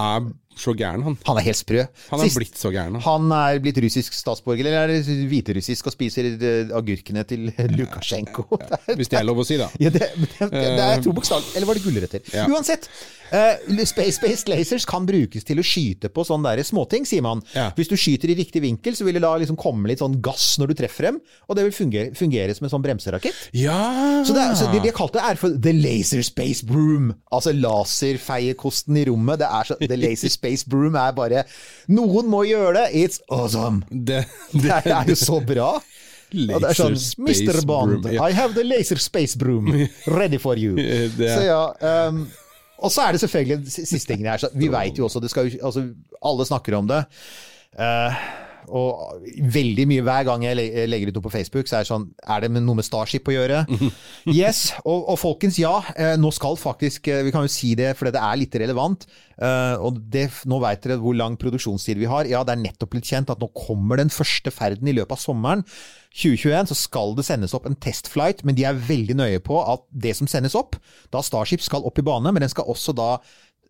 er så gæren, han. Han er helt sprø. Han er Sist- blitt så gæren, han. Han er blitt russisk statsborger, eller er hviterussisk og spiser eh, agurkene til (laughs) Lukasjenko? Ja, ja, ja. Hvis det er lov å si, da. Ja, det, det, det, er to bokstaver. Eller var det gulrøtter? Uansett. Uh, Space-based lasers kan brukes til å skyte på sånne der småting, sier man. Ja. Hvis du skyter i riktig vinkel, så vil det da liksom komme litt sånn gass når du treffer dem, og det vil fungere, fungere som en sånn bremserakett. Ja! Så det, så det de har kalt det, er for The Laser Space Broom. Altså laserfeiekosten i rommet. Det er så, The Laser Space Broom er bare Noen må gjøre det! It's awesome! det, Det (laughs) det er jo så bra. (laughs) Og det sånn Mr. Bond, Broom, yeah. I have the laser space broom (laughs) ready for you. Så ja, um, og så er det selvfølgelig siste tingen her. Så vi veit jo også jo, altså, Alle snakker om det. Eh, og veldig mye hver gang jeg legger ut noe på Facebook, så er det sånn Er det noe med Starship å gjøre? (laughs) Yes. Og, og folkens, ja. eh, nå skal faktisk eh, Vi kan jo si det for det er litt relevant. eh, og det, nå veit dere hvor lang produksjonstid vi har. Ja, det er nettopp blitt kjent at nå kommer den første ferden i løpet av sommeren. 2021 så skal det sendes opp en testflight, men de er veldig nøye på at det som sendes opp, da Starship skal opp i bane, men den skal også da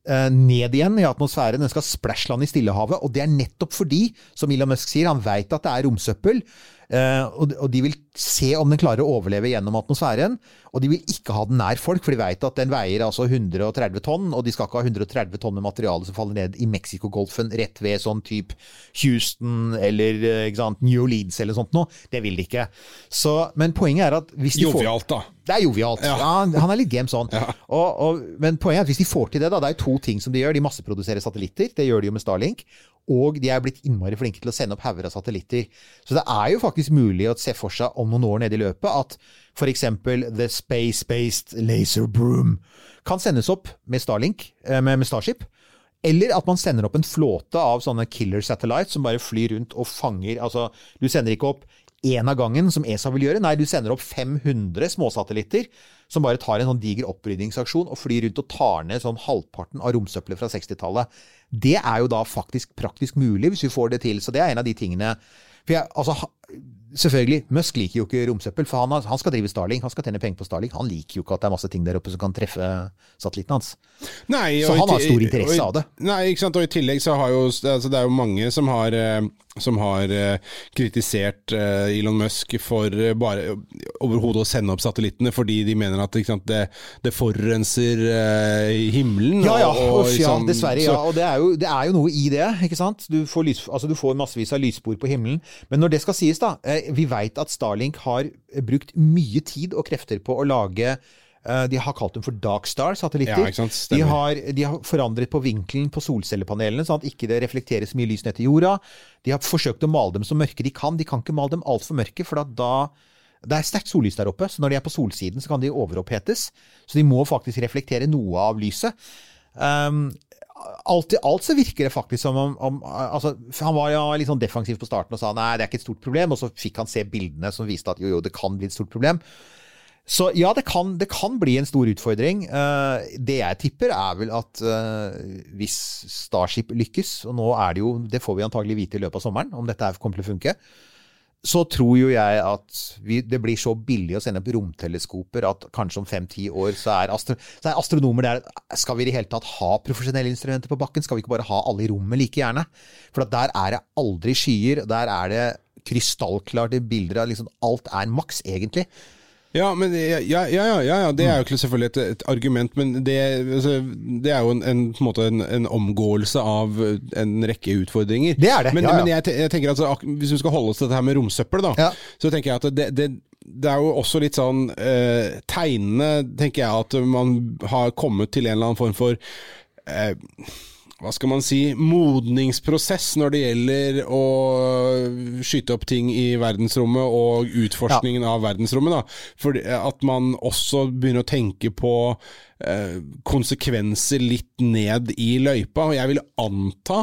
ned igjen i atmosfæren. Den skal splashlande i Stillehavet. Og det er nettopp fordi, som Elon Musk sier, han veit at det er romsøppel. Eh, og de- vil se om den klarer å overleve gjennom atmosfæren. Og de vil ikke ha den nær folk, for de veit at den veier altså 130 tonn. Og de skal ikke ha 130 tonn med materiale som faller ned i Mexicogolfen rett ved sånn type Houston eller eh, sant, New Leeds eller sånt noe. Det vil de ikke. Så, men poenget er at hvis de får Jovialt, da. det er jovialt. Ja. han er litt game sånn. Og, og, men poenget er at hvis de får til det, da, det er jo to ting som de gjør. De masseproduserer satellitter, det gjør de jo med Starlink. Og de er blitt innmari flinke til å sende opp hauger av satellitter. Så det er jo faktisk mulig å se for seg om noen år nede i løpet at f.eks. The Space-Based Laser Broom kan sendes opp med Starlink, eh, med, Starship. Eller at man sender opp en flåte av sånne killer satellites som bare flyr rundt og fanger Altså, du sender ikke opp én av gangen, som ESA vil gjøre. Nei, du sender opp 500 småsatellitter som bare tar en sånn diger opprydningsaksjon og flyr rundt og tar ned sånn halvparten av romsøppelet fra 60-tallet. Det er jo da faktisk praktisk mulig, hvis vi får det til. Så det er en av de tingene for jeg, altså, Selvfølgelig, Musk liker jo ikke romsøppel, for han, han skal drive Starling, Han skal tjene penger på Starling. Han liker jo ikke at det er masse ting der oppe som kan treffe satellitten hans. Nei, Så han har stor interesse og av det. Nei, ikke sant. Og i tillegg så har jo altså Det er jo mange som har, eh, som har eh, kritisert eh, Elon Musk for eh, bare overhodet å sende opp satellittene, fordi de mener at sant, det, det forurenser himmelen. Ja, ja, og- uff, ja liksom- dessverre. så- ja, og det er, jo, det er jo noe i det. ikke sant? Du får, lys, altså, du får massevis av lysspor på himmelen. Men når det skal sies, da Vi veit at Starlink har brukt mye tid og krefter på å lage de har kalt dem for Dark Star-satellitter. Ja, de, har, de har forandret på vinkelen på solcellepanelene, sånn at ikke det reflekterer så mye lys ned til jorda. De har forsøkt å male dem så mørke de kan. De kan ikke male dem altfor mørke, for at da det er sterkt sollys der oppe, så når de er på solsiden, så kan de overopphetes. Så de må faktisk reflektere noe av lyset. Um, alt i alt så virker det faktisk som om, om altså, Han var ja litt sånn defensiv på starten og sa nei, det er ikke et stort problem, og så fikk han se bildene som viste at jo, jo, det kan bli et stort problem. Så ja, det kan, det kan bli en stor utfordring. Eh, det jeg tipper, er vel at eh, hvis Starship lykkes, og nå er det jo Det får vi antagelig vite i løpet av sommeren, om dette kommer til å funke. Så tror jo jeg at vi, det blir så billig å sende opp romteleskoper at kanskje om fem-ti år så er, astro, så er astronomer der Skal vi i det hele tatt ha profesjonelle instrumenter på bakken? Skal vi ikke bare ha alle i rommet like gjerne? For der er det aldri skyer. Der er det krystallklare bilder av liksom Alt er maks, egentlig. Ja, men, ja, ja, ja, ja, det er jo ikke selvfølgelig et, et argument, men det, altså, det er jo en, en, på en, måte en, en omgåelse av en rekke utfordringer. Det er det, Men, ja, men jeg, jeg tenker altså, ak- hvis vi skal holde oss til dette her med romsøppel, da, så tenker jeg at det, det, det er jo også litt sånn eh, tegnende, tenker jeg, at man har kommet til en eller annen form for eh, hva skal man si, modningsprosess når det gjelder å skyte opp ting i verdensrommet og utforskningen av verdensrommet. Da. For at man også begynner å tenke på eh, konsekvenser litt ned i løypa. Og jeg vil anta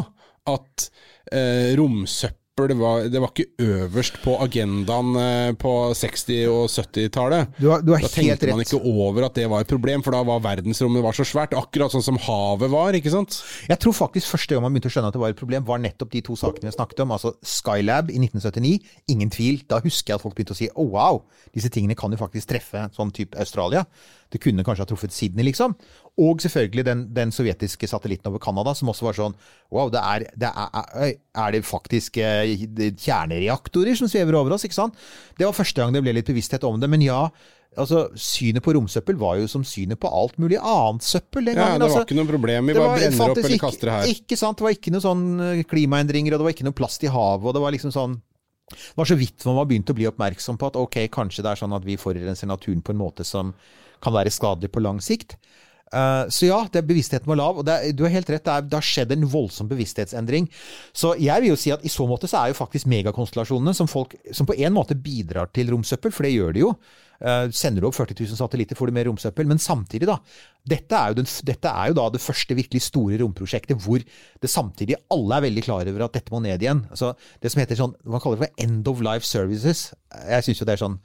at eh, romsøppel var, det var ikke øverst på agendaen eh, på 60- og 70-tallet. Du har, du har Da tenkte man ikke over at det var et problem, for da var verdensrommet var så svært. Akkurat sånn som havet var, ikke sant? Jeg tror faktisk første gang man begynte å skjønne at det var et problem, var nettopp de to sakene vi snakket om. Altså Skylab i 1979, ingen tvil. Da husker jeg at folk begynte å si oh, wow, disse tingene kan jo faktisk treffe sånn type Australia. Det kunne kanskje ha truffet Sydney, liksom. Og selvfølgelig den, den sovjetiske satellitten over Canada, som også var sånn wow, det er, det er, er, det faktisk eh, kjernereaktorer som svever over oss, ikke sant? Det var første gang det ble litt bevissthet om det. Men ja, altså synet på romsøppel var jo som synet på alt mulig annet søppel den Ja, det var altså. ikke noe problem. Vi bare brenner opp eller kaster det her. Ikke sant, det var ikke noe sånn eh, klimaendringer, og det var ikke noe plast i havet, og det var liksom sånn det var så vidt man var begynt å bli oppmerksom på at ok, kanskje det er sånn at vi forurenser naturen på en måte som kan være skadelig på lang sikt. Eh, så ja, bevisstheten var lav, og er- du har helt rett, det, er, det har skjedd en voldsom bevissthetsendring. Så jeg vil jo si at i så måte så er jo faktisk megakonstellasjonene som, folk, som på en måte bidrar til romsøppel, for det gjør de jo. Eh, sender du opp 40 000 satellitter, får du mer romsøppel. Men samtidig, da. Dette er, jo den, dette er jo da det første virkelig store romprosjektet hvor det samtidig alle er veldig klar over at dette må ned igjen. Altså, det som heter sånn, Man kaller det for end of life services. Jeg syns jo det er sånn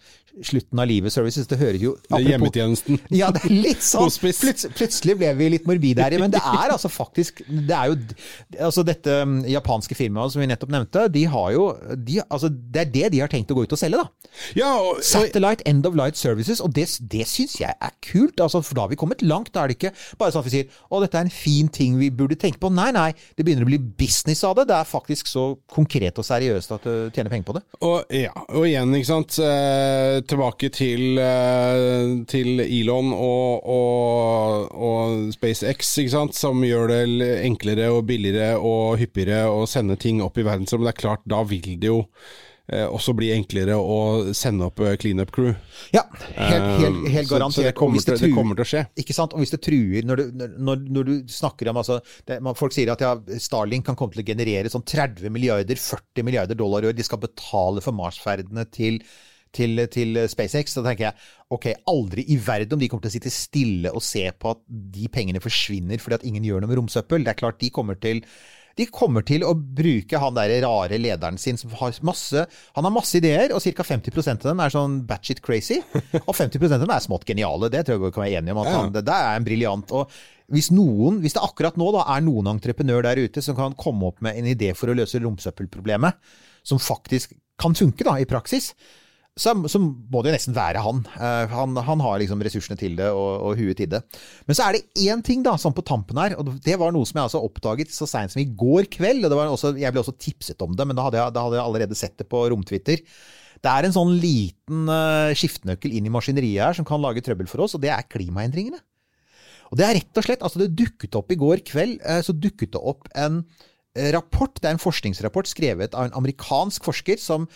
slutten av livet services. Det høres jo er Hjemmetjenesten. (laughs) ja, det er litt (laughs) sånn. Plutselig, plutselig ble vi litt morbide her, men det (laughs) er altså faktisk Det er jo altså Dette um, japanske firmaet som vi nettopp nevnte, de har jo de, altså Det er det de har tenkt å gå ut og selge, da. Ja, og, Satellite End of Light Services, og det, det syns jeg er kult. Altså, for da har vi kommet langt. Da er det ikke bare sånn at vi sier å, dette er en fin ting vi burde tenke på. Nei, nei, det begynner å bli business av det. Det er faktisk så konkret og seriøst at du tjener penger på det. og, ja, og igjen, ikke sant. Eh, tilbake til, eh, til Elon og, og, og SpaceX, ikke sant. Som gjør det enklere og billigere og hyppigere å sende ting opp i verdensrommet. Det er klart, da vil det jo også bli enklere å sende opp eh, cleanup crew. Ja, helt, helt, Eh, helt garantert. Så det kommer, det til, det kommer til å skje. Ikke sant? Og hvis det truer Når du, når, når du snakker om altså, det, Folk sier at ja, Starlink kan komme til å generere sånn 30 milliarder, 40 milliarder dollar i år. De skal betale for Mars-ferdene til, til, til SpaceX. Så tenker jeg ok, aldri i verden om de kommer til å sitte stille og se på at de pengene forsvinner fordi at ingen gjør noe med romsøppel. Det er klart de kommer til de kommer til å bruke han der rare lederen sin som har masse Han har masse ideer, og ca. 50 av dem er sånn batshit crazy. Og 50 av dem er smått geniale. Det tror jeg vi kan være enige om. at han, Det der er en briljant. Og hvis noen, hvis det akkurat nå da er noen entreprenør der ute som kan komme opp med en idé for å løse romsøppelproblemet, som faktisk kan funke da, i praksis, så, så må det jo nesten være han. Uh, han. Han har liksom ressursene til det og, og huet til det. Men så er det én ting da, sånn på tampen her, og det var noe som jeg altså oppdaget så seint som i går kveld. og også, Jeg ble også tipset om det, men da hadde jeg, da hadde jeg allerede sett det på romtwitter. Det er en sånn liten uh, skiftenøkkel inn i maskineriet her som kan lage trøbbel for oss, og det er klimaendringene. Og det er rett og slett, altså det dukket opp i går kveld, uh, så dukket det opp en eh, rapport, det er en forskningsrapport skrevet av en amerikansk forsker som,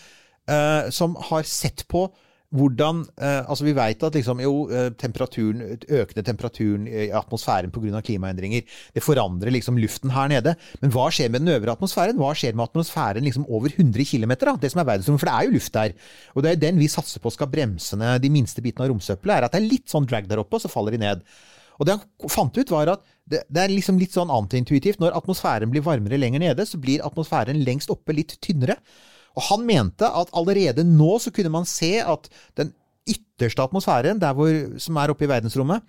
eh, som har sett på hvordan eh, Altså, vi vet at liksom, jo, eh, temperaturen, økende temperaturen i atmosfæren pga. klimaendringer, det forandrer liksom luften her nede. Men hva skjer med den øvre atmosfæren? Hva skjer med atmosfæren liksom over 100 km? Det som er verdensrommet, for det er jo luft der. Og det er den vi satser på skal bremse ned de minste bitene av romsøppelet, er at det er litt sånn drag der oppe, og så faller de ned. Og det han fant ut var at det, det er liksom litt sånn antiintuitivt. Når atmosfæren blir varmere lenger nede, så blir atmosfæren lengst oppe litt tynnere. Og han mente at allerede nå så kunne man se at den ytterste atmosfæren, der hvor, som er oppe i verdensrommet,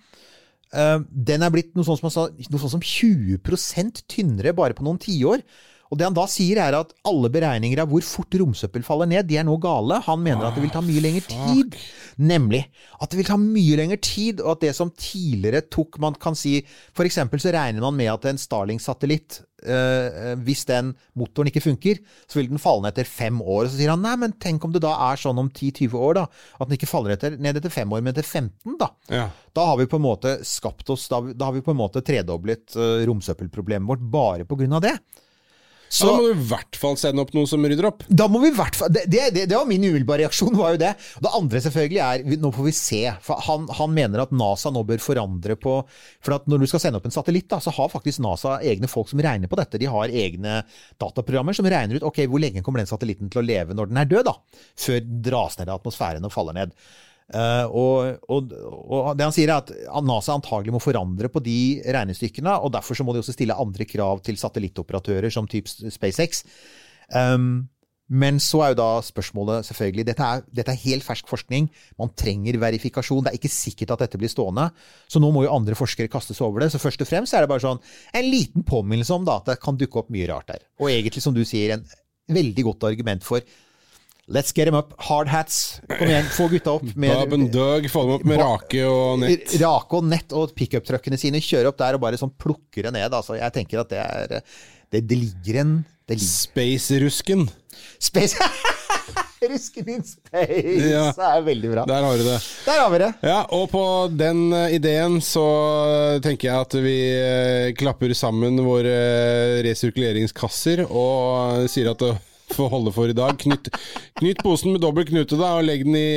eh, den er blitt noe sånt som, sa- noe sånt som 20% tynnere bare på noen tiår. Og det han da sier er at alle beregninger av hvor fort romsøppel faller ned, de er nå gale. Han mener at det vil ta mye lengre tid. Nemlig at det vil ta mye lengre tid, og at det som tidligere tok Man kan si For eksempel så regner man med at en Starling-satellitt eh, hvis den motoren ikke funker, så vil den falle ned etter fem år. Så sier han nei, men tenk om det da er sånn om 10-20 år, da. At den ikke faller etter, ned etter fem år, men etter 15, da. Ja. Da har vi på en måte skapt oss Da, da har vi på en måte tredoblet uh, romsøppelproblemet vårt bare på grunn av det. Så da må du i hvert fall sende opp noen som rydder opp. Da må vi i hvert fall det, det, det, det var min umiddelbare reaksjon. var jo Det Det andre selvfølgelig er Nå får vi se. For han, han mener at NASA nå bør forandre på For at når du skal sende opp en satellitt, da, så har faktisk NASA egne folk som regner på dette. De har egne dataprogrammer som regner ut ok, hvor lenge kommer den satellitten til å leve når den er død, da. Før den dras ned i atmosfæren og faller ned. Eh, og, og, og det han sier er at NASA antagelig må forandre på de regnestykkene, og derfor så må de også stille andre krav til satellittoperatører som type SpaceX. Um, Men så er jo da spørsmålet selvfølgelig dette er, dette er helt fersk forskning. Man trenger verifikasjon. Det er ikke sikkert at dette blir stående. Så nå må jo andre forskere kastes over det. Så først og fremst er det bare sånn en liten påminnelse om da, at det kan dukke opp mye rart der. Og egentlig, som du sier, en veldig godt argument for Let's get them up. Hard hats. Kom igjen, få gutta opp. Med, Doug, få dem opp med rake og nett. Rake og nett og pickup-truckene sine. Kjøre opp der og bare sånn plukke det ned. Altså, jeg tenker at det er Det, det ligger en. Space-rusken. Space (laughs) Rusken in space Ja. Det er veldig bra. Der har du det. Der har vi det. Ja, og på den eh, ideen så tenker jeg at vi eh, klapper sammen våre resirkuleringskasser og sier at får holde for i dag. Knytt, knytt posen med dobbel knute da, og legg den i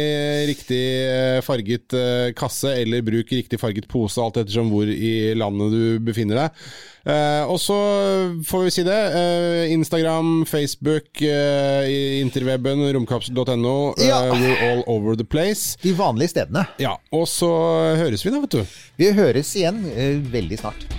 riktig eh, farget eh, kasse, eller bruk riktig farget pose, alt ettersom hvor i landet du befinner deg. Uh, og så får vi si det. Uh, Instagram, Facebook, uh, interweben, romkapsel.no. Ja. we're all over the place. De vanlige stedene. Ja, og så høres vi da, vet du. Vi høres igjen veldig snart.